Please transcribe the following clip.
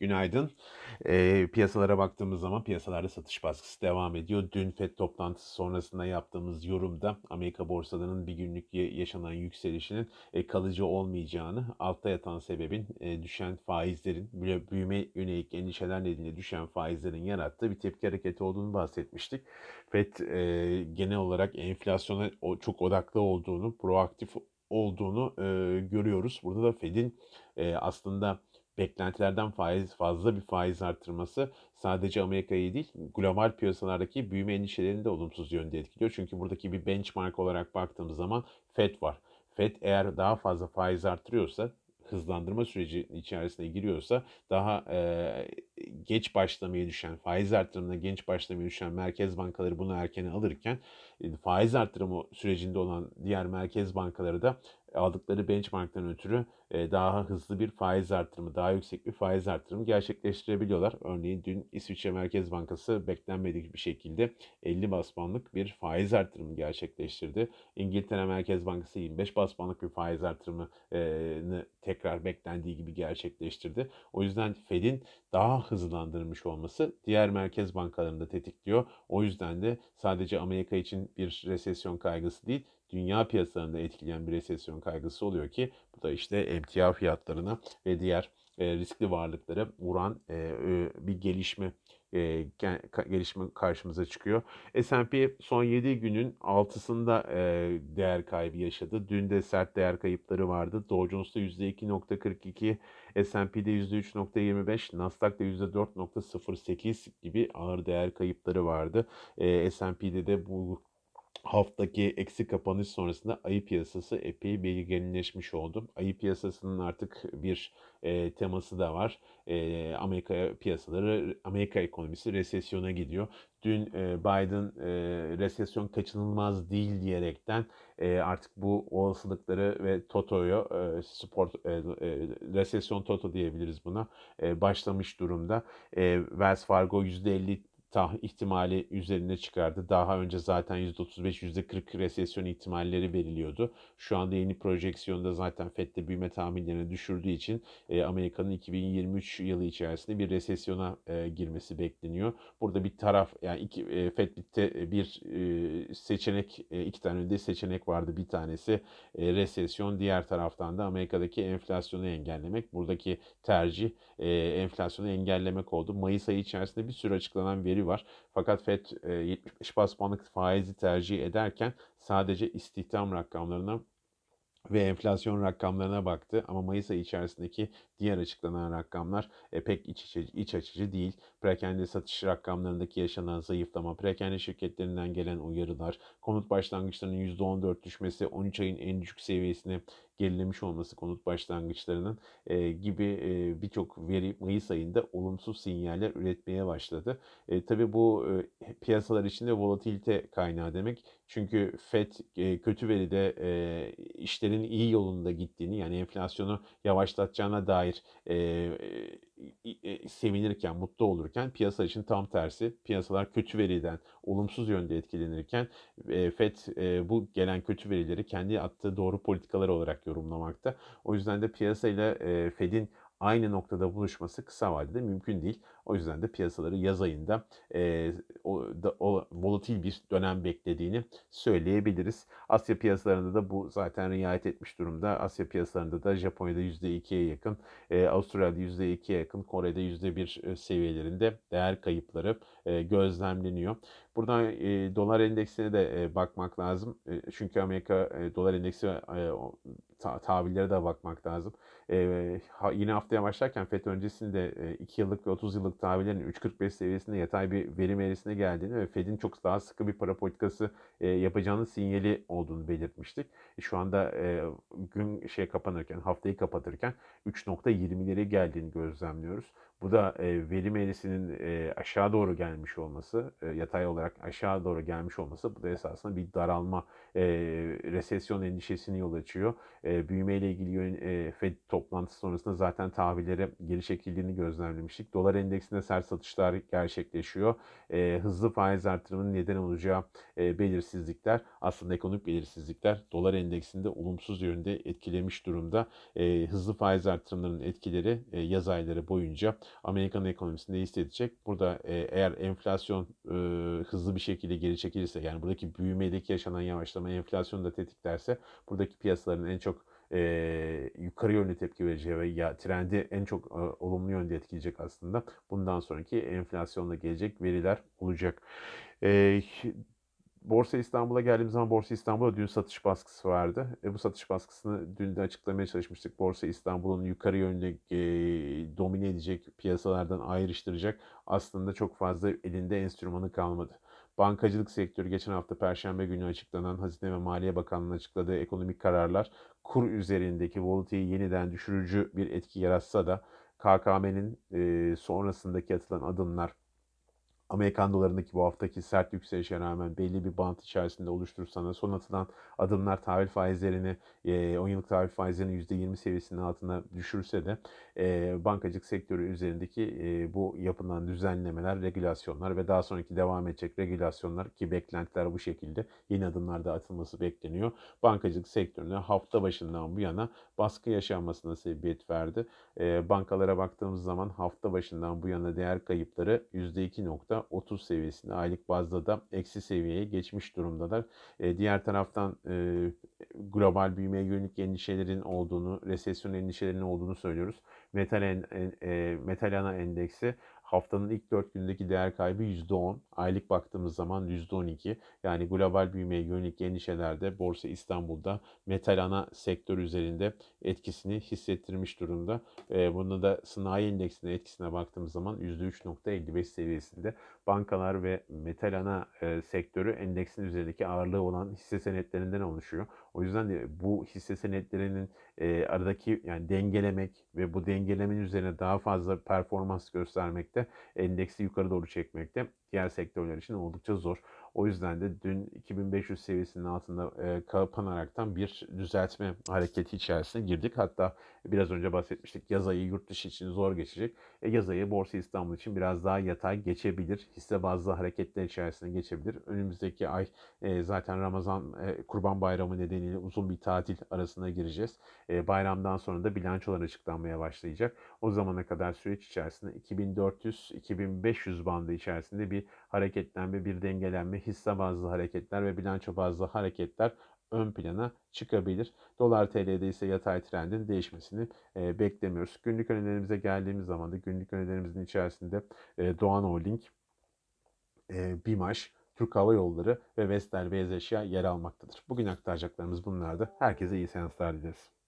Günaydın. Eee, piyasalara baktığımız zaman piyasalarda satış baskısı devam ediyor. Dün FED toplantısı sonrasında yaptığımız yorumda Amerika borsalarının bir günlük yaşanan yükselişinin e, kalıcı olmayacağını, altta yatan sebebin e, düşen faizlerin, büyü- büyüme yönelik endişeler nedeniyle düşen faizlerin yarattığı bir tepki hareketi olduğunu bahsetmiştik. FED e, genel olarak enflasyona çok odaklı olduğunu, proaktif olduğunu e, görüyoruz. Burada da Fed'in e, aslında beklentilerden faiz fazla bir faiz artırması sadece Amerika'yı değil global piyasalardaki büyüme endişelerini de olumsuz yönde etkiliyor. Çünkü buradaki bir benchmark olarak baktığımız zaman Fed var. Fed eğer daha fazla faiz artırıyorsa hızlandırma süreci içerisine giriyorsa daha e, geç başlamaya düşen, faiz artırımına genç başlamaya düşen merkez bankaları bunu erken alırken e, faiz artırımı sürecinde olan diğer merkez bankaları da aldıkları benchmarktan ötürü daha hızlı bir faiz artırımı, daha yüksek bir faiz artırımı gerçekleştirebiliyorlar. Örneğin dün İsviçre Merkez Bankası beklenmedik bir şekilde 50 bas puanlık bir faiz artırımı gerçekleştirdi. İngiltere Merkez Bankası 25 bas puanlık bir faiz artırımını tekrar beklendiği gibi gerçekleştirdi. O yüzden Fed'in daha hızlandırmış olması diğer merkez bankalarını da tetikliyor. O yüzden de sadece Amerika için bir resesyon kaygısı değil, dünya piyasalarını da etkileyen bir resesyon kaygısı oluyor ki bu da işte emtia fiyatlarına ve diğer e, riskli varlıklara vuran e, e, bir gelişme gelişme karşımıza çıkıyor. S&P son 7 günün 6'sında e, değer kaybı yaşadı. Dün de sert değer kayıpları vardı. Dow Jones'ta %2.42, S&P'de %3.25, Nasdaq'ta %4.08 gibi ağır değer kayıpları vardı. S&P'de de bu haftaki eksi kapanış sonrasında ayı piyasası epey belirginleşmiş oldu. Ayı piyasasının artık bir e, teması da var. E, Amerika piyasaları, Amerika ekonomisi resesyona gidiyor. Dün e, Biden e, resesyon kaçınılmaz değil diyerekten e, artık bu olasılıkları ve Toto'yu e, spor e, e, resesyon Toto diyebiliriz buna e, başlamış durumda. E, Wells Fargo %50 tah ihtimali üzerine çıkardı. Daha önce zaten %35, %40 resesyon ihtimalleri veriliyordu. Şu anda yeni projeksiyonda zaten FED'de büyüme tahminlerini düşürdüğü için e, Amerika'nın 2023 yılı içerisinde bir resesyona e, girmesi bekleniyor. Burada bir taraf yani iki, e, FED bir, te, bir e, seçenek, e, iki tane önde seçenek vardı. Bir tanesi e, resesyon, diğer taraftan da Amerika'daki enflasyonu engellemek. Buradaki tercih e, enflasyonu engellemek oldu. Mayıs ayı içerisinde bir sürü açıklanan veri var. Fakat FED e, 75 bas puanlık faizi tercih ederken sadece istihdam rakamlarına ve enflasyon rakamlarına baktı ama Mayıs ayı içerisindeki diğer açıklanan rakamlar e, pek iç, içe, iç açıcı değil. Perakende satış rakamlarındaki yaşanan zayıflama, perakende şirketlerinden gelen uyarılar, konut başlangıçlarının %14 düşmesi, 13 ayın en düşük seviyesine gerilemiş olması konut başlangıçlarının e, gibi e, birçok veri Mayıs ayında olumsuz sinyaller üretmeye başladı. E, tabii bu e, piyasalar içinde volatilite kaynağı demek. Çünkü FED e, kötü veride e, işlerin iyi yolunda gittiğini yani enflasyonu yavaşlatacağına dair e, e, sevinirken, mutlu olurken piyasa için tam tersi. Piyasalar kötü veriden olumsuz yönde etkilenirken e, FED e, bu gelen kötü verileri kendi attığı doğru politikalar olarak yorumlamakta. O yüzden de piyasayla e, Fed'in aynı noktada buluşması kısa vadede mümkün değil. O yüzden de piyasaları yaz ayında e, o, da, o volatil bir dönem beklediğini söyleyebiliriz. Asya piyasalarında da bu zaten riayet etmiş durumda. Asya piyasalarında da Japonya'da %2'ye yakın, e, Avustralya'da %2'ye yakın, Kore'de %1 seviyelerinde değer kayıpları e, gözlemleniyor. Buradan e, dolar endeksine de e, bakmak lazım. E, çünkü Amerika e, dolar endeksi e, ta, tabirlere de bakmak lazım. E, ha, yine haftaya başlarken FED öncesinde e, 2 yıllık ve 30 yıllık tahvillerin 3.45 seviyesinde yatay bir verim eğrisine geldiğini ve Fed'in çok daha sıkı bir para politikası e, yapacağının sinyali olduğunu belirtmiştik. E, şu anda e, gün şey kapanırken, haftayı kapatırken 3.20'leri geldiğini gözlemliyoruz. Bu da e, verim eğrisinin e, aşağı doğru gelmiş olması, e, yatay olarak aşağı doğru gelmiş olması bu da esasında bir daralma, e, resesyon endişesini yol açıyor. E, büyüme ile ilgili yön, e, Fed toplantısı sonrasında zaten tahvillere geri çekildiğini gözlemlemiştik. Dolar endeksinde sert satışlar gerçekleşiyor. E, hızlı faiz artırımının neden olacağı e, belirsizlikler, aslında ekonomik belirsizlikler dolar endeksinde olumsuz yönde etkilemiş durumda. E, hızlı faiz artırımlarının etkileri e, yaz ayları boyunca Amerikan ekonomisinde hissedecek. Burada e, eğer enflasyon e, hızlı bir şekilde geri çekilirse yani buradaki büyümedeki yaşanan yavaşlama enflasyonu da tetiklerse buradaki piyasaların en çok e, yukarı yönlü tepki vereceği ve ya trendi en çok e, olumlu yönde etkileyecek aslında. Bundan sonraki enflasyonla gelecek veriler olacak. E, Borsa İstanbul'a geldiğimiz zaman Borsa İstanbul'a dün satış baskısı vardı. E, bu satış baskısını dün de açıklamaya çalışmıştık. Borsa İstanbul'un yukarı yönlü e, domine edecek piyasalardan ayrıştıracak aslında çok fazla elinde enstrümanı kalmadı. Bankacılık sektörü geçen hafta Perşembe günü açıklanan Hazine ve Maliye Bakanlığı'nın açıkladığı ekonomik kararlar kur üzerindeki volatiyi yeniden düşürücü bir etki yaratsa da KKM'nin e, sonrasındaki atılan adımlar Amerikan dolarındaki bu haftaki sert yükselişe rağmen belli bir bant içerisinde oluşturursa da son atılan adımlar tahvil faizlerini 10 yıllık tahvil faizlerini %20 seviyesinin altına düşürse de bankacılık sektörü üzerindeki bu yapılan düzenlemeler, regülasyonlar ve daha sonraki devam edecek regülasyonlar ki beklentiler bu şekilde yeni adımlarda atılması bekleniyor. Bankacılık sektörüne hafta başından bu yana baskı yaşanmasına sebebiyet verdi. Bankalara baktığımız zaman hafta başından bu yana değer kayıpları %2. %30 seviyesinde aylık bazda da eksi seviyeye geçmiş durumdalar. E, diğer taraftan e, global büyümeye yönelik endişelerin olduğunu, resesyon endişelerinin olduğunu söylüyoruz. Metal, en, e, metal ana endeksi haftanın ilk 4 günündeki değer kaybı %10. Aylık baktığımız zaman %12. Yani global büyümeye yönelik endişelerde Borsa İstanbul'da metal ana sektör üzerinde etkisini hissettirmiş durumda. E, bunu da sanayi endeksine etkisine baktığımız zaman %3.55 seviyesinde. Bankalar ve metal ana e, sektörü endeksin üzerindeki ağırlığı olan hisse senetlerinden oluşuyor. O yüzden de bu hisse senetlerinin e, aradaki yani dengelemek ve bu dengelemenin üzerine daha fazla performans göstermekte, endeksi yukarı doğru çekmekte diğer sektörler için oldukça zor. O yüzden de dün 2500 seviyesinin altında e, kapanaraktan bir düzeltme hareketi içerisine girdik. Hatta biraz önce bahsetmiştik yaz ayı yurt dışı için zor geçecek. E, yaz ayı Borsa İstanbul için biraz daha yatay geçebilir. Hisse bazlı hareketler içerisine geçebilir. Önümüzdeki ay e, zaten Ramazan e, Kurban Bayramı nedeniyle uzun bir tatil arasına gireceğiz. E, bayramdan sonra da bilançolar açıklanmaya başlayacak. O zamana kadar süreç içerisinde 2400-2500 bandı içerisinde bir hareketlenme, bir dengelenme, hisse bazlı hareketler ve bilanço bazlı hareketler ön plana çıkabilir. Dolar TL'de ise yatay trendin değişmesini e, beklemiyoruz. Günlük önerilerimize geldiğimiz zaman da günlük önerilerimizin içerisinde e, Doğan Holding, e, BİMAŞ, Türk Hava Yolları ve Vestel Beyaz Eşya yer almaktadır. Bugün aktaracaklarımız bunlardı. Herkese iyi seanslar dileriz.